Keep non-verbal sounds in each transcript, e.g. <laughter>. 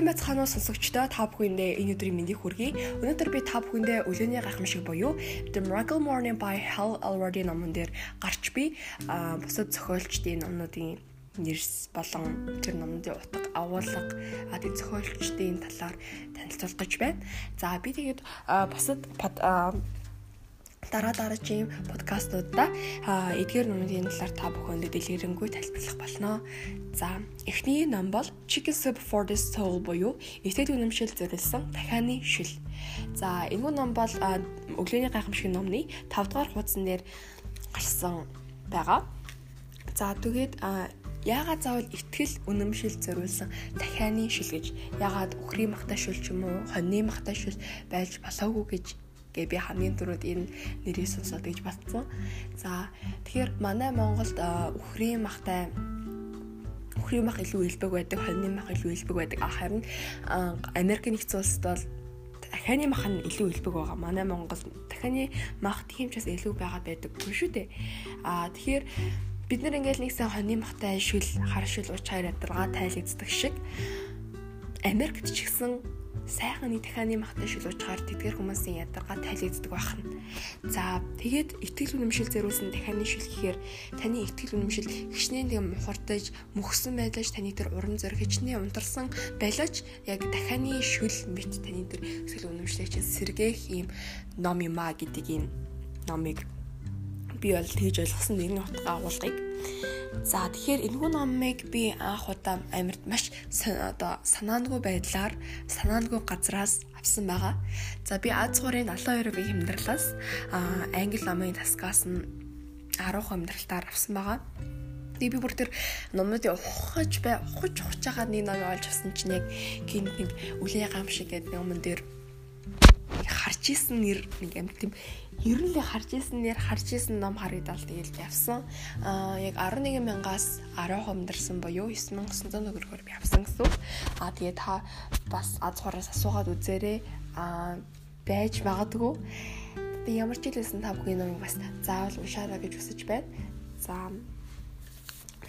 Сайн байцгаана уу сонсогчдоо та бүхэндээ энэ өдрийн мэндийг хүргэе. Өнөөдөр би та бүхэндээ өглөөний гайхамшиг буюу The Miracle Morning by Hal Elrod номон дээр гарч би бусад зохиолчдын номнуудын нэрс болон тэр номдын утга агуулга а тэр зохиолчдын талаар танилцуулах гэж байна. За би тэгээд бусад дараа дараагийн подкастуудаа эдгээр номын талаар та бүхэнд дэлгэрэнгүй тайлбарлах болно. За, эхний ном бол Chicken Soup for the Soul буюу эцэд үнэмшил зориулсан дахианы шил. За, энэ ном бол өглөөний гайхамшиг номны 5 дугаар хуудсан дээр гарсан байгаа. За, тэгээд яагаад заавал ихтгэл үнэмшил зориулсан дахианы шил гэж яагаад үхрийн махтай шил ч юм уу хоньны махтай шил байж болоогүй гэж гэ би хамгийн түрүүд энэ нэрийг сонсоод гэж батсан. За тэгэхээр манай Монголд үхрийн махтай үхрийн мах илүү илбэг байдаг, хоньны мах илүү илбэг байдаг. Харин Америк нэгдсэн улсад бол дахианы мах нь илүү илбэг байгаа. Манай Монголд дахианы мах тиймчээс илүү байгаад байдаг юм шүү дээ. Аа тэгэхээр бид нар ингээл нэгсэн хоньны махтай шил, хар шил, уч хайр ядаргаа тайлэгддэг шиг Америкт ч гэсэн сайхан нэг дахианы махтай шилуучгаар тэдгэр хүмүүсийн ядаргаа тайлэгддэг байна. За тэгээд итгэл үнэмшил зэрүүлсэн дахианы шил гэхээр таны итгэл үнэмшил хичнээн тийм мухардаж мөхсөн байлаач таны тэр урам зориг хичнээн унтарсан байлаач яг дахианы шүл мэт таны тэр итгэл үнэмшлийг чинь сэргээх ийм ном юм а гэдэг энэ номыг би бол тэгж ойлгосон нэгэн утга агуулгыг За тэгэхээр энэхүү номыг би анх удаа амьд маш одоо санаангүй байдлаар санаангүй газраас авсан байгаа. За би Аз гурийн 72-ийн хэмдэрлээс англи номын таскаас нь 10 хэмдрэлтээр авсан байгаа. Тэгээ би бүр тэр номнуудыг ухаж бай ухаж ухаж байгаа нэг ном олж авсан чинь яг гин нэг үлээ гам шиг гэдэг номон дээр харж исэн нэр нэг амт тийм ер нь л харж исэн нэр харж исэн ном харагдал тэгэл явсан. Аа яг 11 мянгаас 10 хомдорсон буюу 9900 төгрөгөөр би авсан гэсэн. Аа тэгээ та бас аз хураас асуугаад үзээрэй. Аа байж магадгүй. Би ямар ч хэлсэн та бүхэн номыг бас заавал уншаарай гэж хүсэж байна. За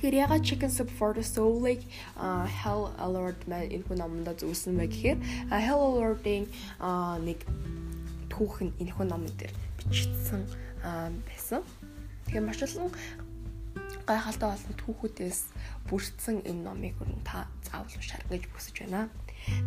Тэгэхээр ягаад Chicken Soup for the Soul-ыг Hell Alert man энэ хүн номонд зөвсөн бэ гэхээр Hell Alert-ийн нэг түүхэн энэ хүн номон дээр бичсэн байсан. Тэгэхээр маш олон гайхалтай болсон түүхүүдээс бүрдсэн энэ номыг өрн та заавал уншаарай гэж хүсэж байна.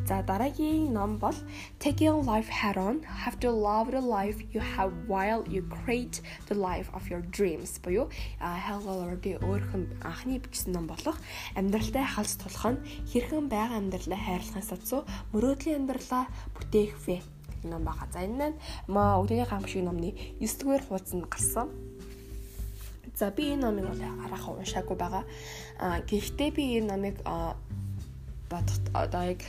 За дараагийн ном бол Taking Life Head On Have to Love the Life You Have While You Create the Life of Your Dreams буюу Hal Elrod-ийн өөрхөн анхны бичсэн ном болох амьдралтай халс тулах нь хэрхэн байгаа амьдралаа хайрлахын сацуу мөрөөдлийн амьдралаа бүтээх вэ ном байгаа. За энэ нь маа өдөрийн гамшиг номны 9 дугаар хуудсанд гарсан. За би энэ номыг бол араахан уншаагүй байгаа. А гэхдээ би энэ номыг бодох одоо яг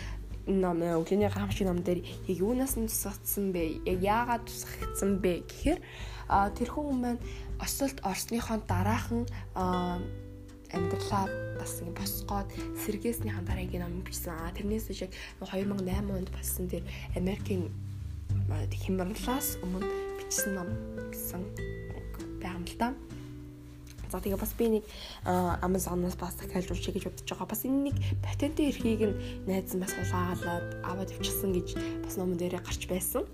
ном өглөөний гамшиг ном дээр яг юунаас нь тусгацсан бэ? Яг яагаад тусгагдсан бэ гэхээр тэрхүү хүмүүс маань осолд орсныхоо дараахан амьдралаа бас ингэ босгоод сэргээснийхэн дараагийн ном бичсэн. А тэрнээс яг 2008 онд болсон тэр Америкийн хямралаас өмнө бичсэн ном гэсэн байгаа юм л да. За тэгээ бас би нэг Amazon-оос бас дахиад уншия гэж бодож байгаа. Бас энэ нэг патентын эрхийг нь найз нь бас хулгаагаад аваад явчихсан гэж бас номон дээрээ гарч байсан.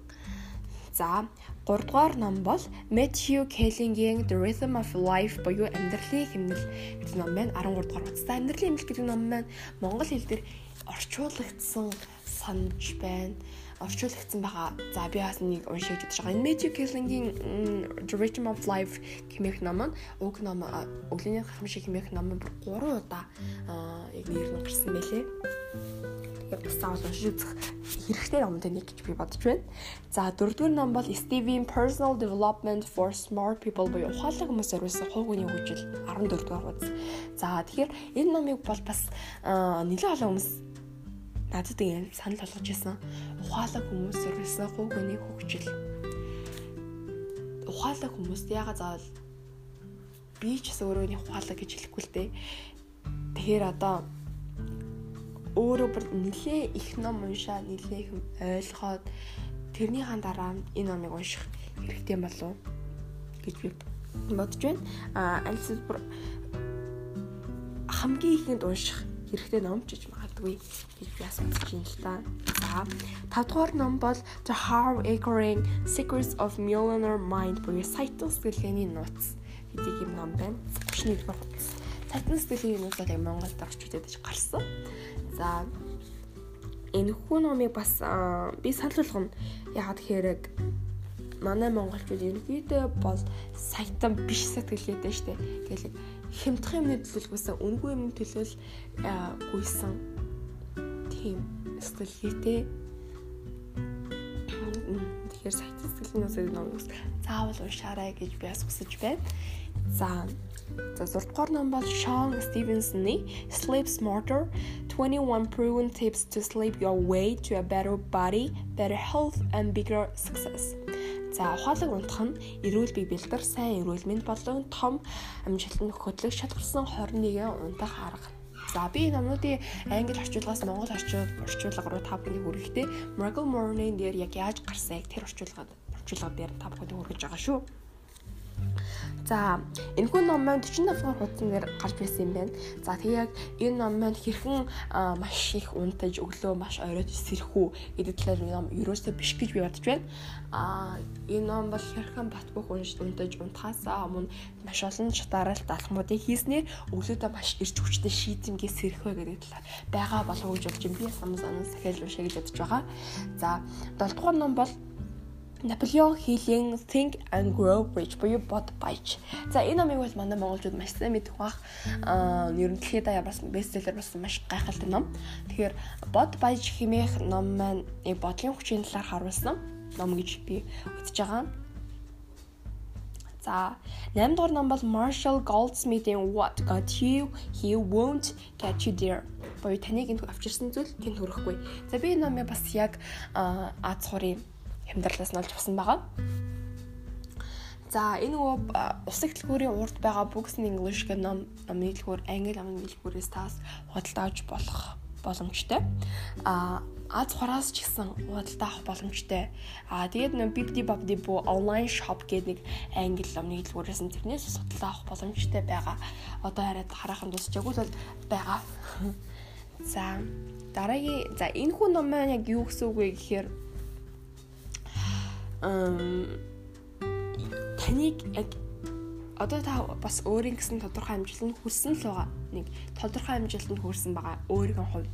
За 3 дугаар ном бол Matthew Kelling-ийн The Rhythm of Life буюу амьдралын хэмнэл гэдэг ном байна. 13 дугаар утастай амьдралын хэмнэл гэдэг ном маань монгол хэл дээр орчуулагдсан санаж байна орчуулагдсан байгаа. За би бас нэг уншиж үзэж байгаа. Энэ Matthew Killing-ийн Rhythm of Life хэмээх ном нь уг ном өглөөний гахамшиг хэмээх ном нь 3 удаа яг нэр нь гарсан байлээ. Тэгээд бас заавал уншиж үзэх хэрэгтэй номтой нэг гэж би бодож байна. За дөрөвдүгээр ном бол Steven Personal Development for Smart People буюу ухаалаг хүмүүс зориулсан хувийн хөгжил 14 дугаар хуудас. За тэгэхээр энэ номыг бол бас нэлээд олон хүмүүс надад ингэ санал болгож ирсэн. Ухаалаг хүмүүс зориулсан гуйгны хөгжил. Ухаалаг хүмүүст яга заавал би ч гэсэн өөрөө ухаалаг гэж хэлэхгүй л дээ. Тэгэхээр одоо өөрөө бүр нэлээ их ном уншаа, нэлээ их ойлгоод тэрнийхэн дараа энэ номыг унших хэрэгтэй болов гэж би бодож байна. А альс бүр хамгийн ихэнд унших хэрэгтэй ном ч гэж магадгүй гэж би асууж байна л та. За 5 дугаар ном бол The Harv-Ekering Secrets of Millionaire Mind буюу саятан сэтгэлгээний нууц гэдэг юм ном байна. 31 дугаар хуудас. Саятан сэтгэлгээний нууц бол Монголд орчуулдаг гэж гарсан. За энэ хүү номыг бас би санал болгоно. Ягаад тэгэхээр манай монголчууд ерөнхийдөө бол саятан биш сэтгэлгээтэй штэ. Тэгэл хямдхан юмны төлөвлөгөөсөө үнгүй юм төлөөл гүйсэн тийм сэтгэлгээтэй. Тэгэхээр саятан сэтгэлийн үсэг номоос заавал уншаарай гэж би бас хүсэж байна. За За 6 дугаар ном бол Sean Stevenson-ы Sleep Smarter 21 proven tips to sleep your way to a better body, better health and bigger success. За ухаалаг унтах нь эрүүл бие бэлдэр, сайн эрүүл мэнд болон том амжилтанд хөтлөх шалгарсан 21 унтах арга. За би номнуудын англи орчуулгаас монгол орчуулга руу та бүхний хүргэхдээ Miracle Morning дээр яг яаж гарсаг тэр орчуулгад орчуулга дээр та бүхэнд хүргэж байгаа шүү. За энэхүү ном маань 45 дугаар хуудсан дээр гарч байсан юм байна. За тэгээ яг энэ ном маань хэрхэн маш их унтаж өглөө маш оройд сэрхүү гэдэг талаар ном ерөөсөө биш гэж би бодож байна. Аа энэ ном бол хэрхэн бат бөх унж унтаж унтахаасаа өмнө маш олон шатааралт алхмуудыг хийснээр өглөөдөө маш ирж хүчтэй шийдэмгээс сэрхвэ гэдэг талаар байгаа болов уу гэж бодож. Би самс анаас дахиад уншаа гэж бодож байгаа. За 7 дугаар ном бол Наполеон Hill-ийн Think and Grow Rich буюу бод баяж. За энэ номыг бол манай монголчууд маш сайн мэдэх бах. Аа ер нь дэлхийд даяар бас бестселлер болсон маш гайхалтай ном. Тэгэхээр бод баяж хэмээх ном маань бодлын хүчийн талаар харуулсан ном гэж би үзэж байгаа. За 8 дугаар ном бол Marshall Goldsmith-ийн What Got You He Won't Get You There буюу таныг энэ авчирсан зүйл тэнд хүрэхгүй. За би энэ номыг бас яг Аз сурын хямдралаас нь олж авсан байгаа. За энэ нөгөө усаг дэлгүүрийн урд байгаа Books in English гэх ном номын дэлгүүр англи номын дэлгүүрээс таас худалдаа авч болох боломжтой. А аз хураас ч гэсэн худалдаа авах боломжтой. А тэгээд нөө Bibdi Babdi бу онлайн shop гэдэг нэг англи номны дэлгүүрээс нь тэрнээс худалдаа авах боломжтой байгаа. Одоо хараад хараахан дуусчаагүй л байгаа. <laughs> За дараагийн за энэ хүн ном маань яг юу гэсэн үг вэ гэхээр таныг яг одоо та бас өөрийн гэсэн тодорхой амжилтанд хүрсэн л байгаа. Нэг тодорхой амжилтанд хүрсэн байгаа өөрийнхөө хувьд.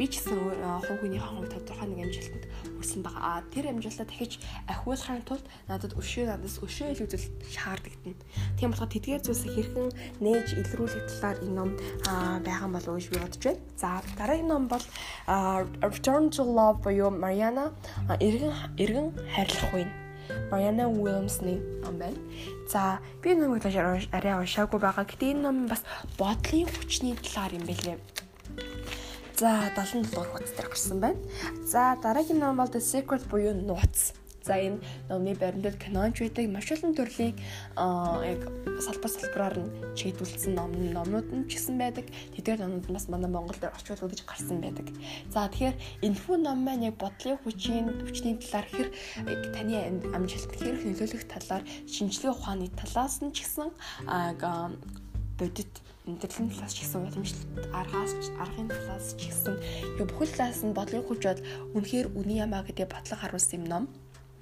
Би ч гэсэн хувь хүнийхээ хувьд тодорхой нэг амжилтанд хүрсэн байгаа. А тэр амжилтаа дахиж ахиулахын тулд надад өшөө надаас өшөө илүүзэл шаардлагдан. Тийм болохоор тэдгээр зүйлсийг хэрхэн нээж илрүүлэх талаар энэ ном байгаа болов уу гэж би бодож байна. За дараагийн ном бол Return to Love буюу Mariana эргэн эргэн хайрлах үе Mariana Williams-ны ном байна. За би номыг арай уншаагүй байгаа. Гэтэ энэ ном бас бодлын хүчний талаар юм бэлээ. За 77 дугаар хуудас дээр гарсан байна. За дараагийн ном бол The Secret буюу нууц. За энэ номны баримтад киноч байдаг маш олон төрлийн яг салбар салбараар нь чиглүүлсэн ном номнууд нь ч гэсэн байдаг. Тэдгээр номнууд бас манай Монгол дээр орчуулгаж гарсан байдаг. За тэгэхээр энэхүү ном маань яг бодлын хүчийн хүчний талаар хэр таны амжилт хэр нөлөөлөх талаар шинжилгээ ухааны талаас нь ч гэсэн бодит амьдралын талаас ч гэсэн уламжлалт аргаас аргын талаас ч гэсэн бүхэл талаас нь бодлын хүч бол үнэхээр үний ямаа гэдэг батлаг харуулсан юм ном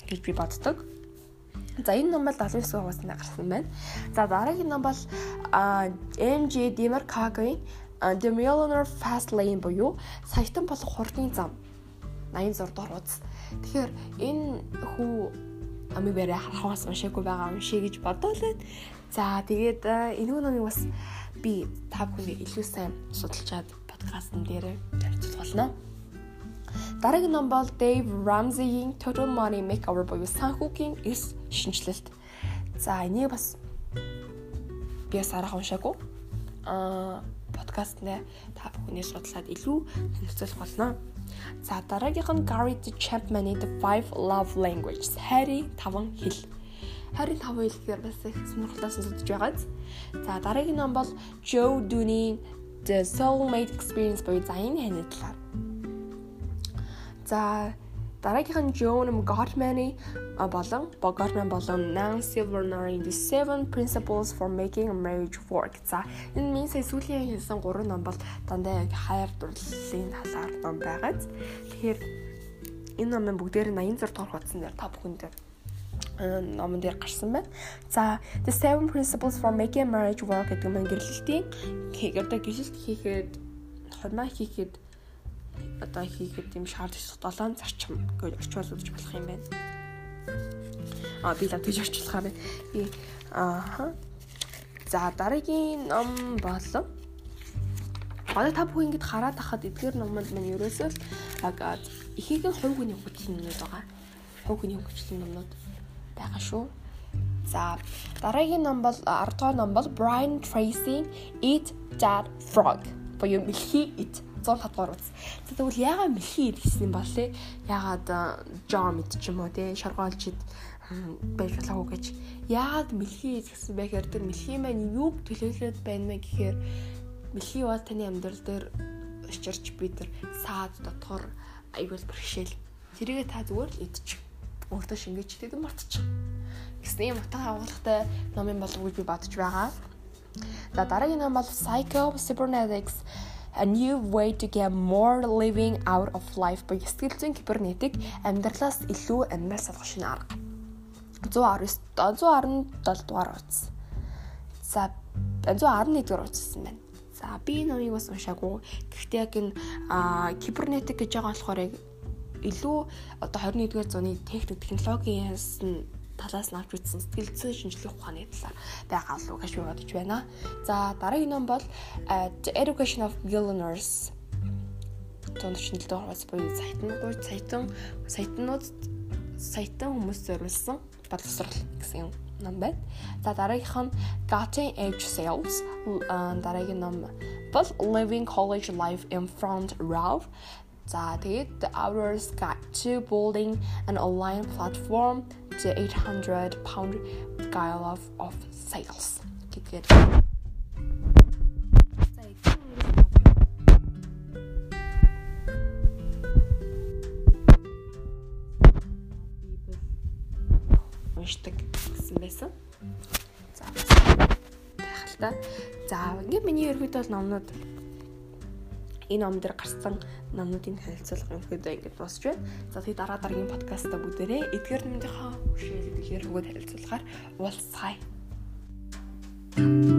гэж би боддог. За энэ ном бол 79 хугацаанд гарсан байна. За дараагийн ном бол MJ Demarcaгийн The Millionaire Fast Lane буюу саятан болох хурдын зам 86 дугаар хуудас. Тэгэхээр энэ хүү амиг барай харахаас уншаагүй байгаа юм шиг гэж байна. За тэгээд энэ номыг бас би та бүхэнд илүү сайн судалчаад подкастн дээр танилцуулах болно. Дараагийн ном бол Dave Ramsey-ийн Total Money Makeover буюу санхүүгийн эрс шинжилэлт. За энийг бас би бас арга уншаагүй. Аа подкаст нэ та бүхний судлаад илүү танилцуулах болно. За дараагийнх нь Gary Chapman-ы The Five Love Languages хайрын таван хэл. Хайрын таван хэл гэхээр бас их сонирхолтой сонсогдож байгаа. За дараагийн ном бол Joe Dooney The Soulmate Experience буюу за энэ хааны талаар За Дараагийнх нь Joan Gottman болон Bogortman болон Nancy Werner-ийн The Seven Principles for Making a Marriage Work. За энэ минь сая сүүлийн хэлсэн гурван ном бол дандаа яг хайр дурлалын талаар ном байгааз. Тэгэхээр энэ номын бүгдээр 86 дугаар хуудсан дээр та бүхэн дээр номон дээр гарсан байна. За The Seven Principles for Making a Marriage Work гэдэг нь гэрлэлтийн одоо гişэлт хийхэд хормоо хийхэд одоо хийхэд юм шаардлагатай долоон зарчим гэж орчуул үзэж болох юм байна. А би л тэгж орчуулахаар байна. Би ааха. За дараагийн ном болон Одоо та бүхэн ингэж хараад тахад эдгээр номонд маань ерөөсөө нь хувь хүний хөгжлийн юмнууд байгаа. Хувь хүний хөгжлийн номнууд байгаа шүү. За дараагийн ном бол 10 дугаар ном бол Brian Tracy Eat That Frog. Боёо мэлхий eat 107 дугаар үз. Тэгвэл яагаад мэлхий гэсэн юм бол те яагаад мэд ч юм уу те шоргоолчид байж болоогүй гэж яагаад мэлхий гэсэн бэ гэхээр тэр мэлхий маань юуг төлөөлөд байна мэ гэхээр мэлхий бол таны амьдрал дээр учирч би тэр саад дотор аюул бэрхшээл тэргээ та зүгээр л идчих өөртөө шингээчтэй юм мартчих. Гэсэн юм утга агуулгатай номын болов гэж би бодож байгаа. За дараагийн ном бол Psycho Cybernetics A New Way to Get More Living Out of Life буюу сэтгэл зүйн кибернетик амьдралаас илүү амьдрал салгах шинэ арга. 119 117 дугаар утас. За 111 дугаар утассан байна. За би номыг бас уншаагүй. Гэхдээ яг энэ кибернетик гэж байгаа болохоор яг илүү одоо 21-р зууны техник технологиас нь талаас нь авч үзсэн сэтгэл зүйн шинжилгээ ухааны талаар байгаа л гэж би бодож байна. За дараагийн ном бол The Education of Billionaires тоног шинжилгээ хаваас буюу сайтнууд сайтан сайтнууд сайтан хүмүүс зориулсан боловсрал гэсэн ном байна. За дараагийнх нь Getting Edge Sales дараагийн ном бол Living College Life in Front Row За тэгээд Hours Guide to Building an Online Platform the 800 pound guile of, of sales гэдэг. уншдаг гэсэн байсан. За байхalta. За ингээд миний ерөөдөө бол номнууд энэ ном дээр гарсан номнуудын танилцуулга өнөөдөө ингэж босч байна. За тэгээ дараа дараагийн подкастта бүгдээрээ эдгээр нэмдийнхаа хөшөөлөд ихээр өгөө танилцуулахаар уулзцаая. thank you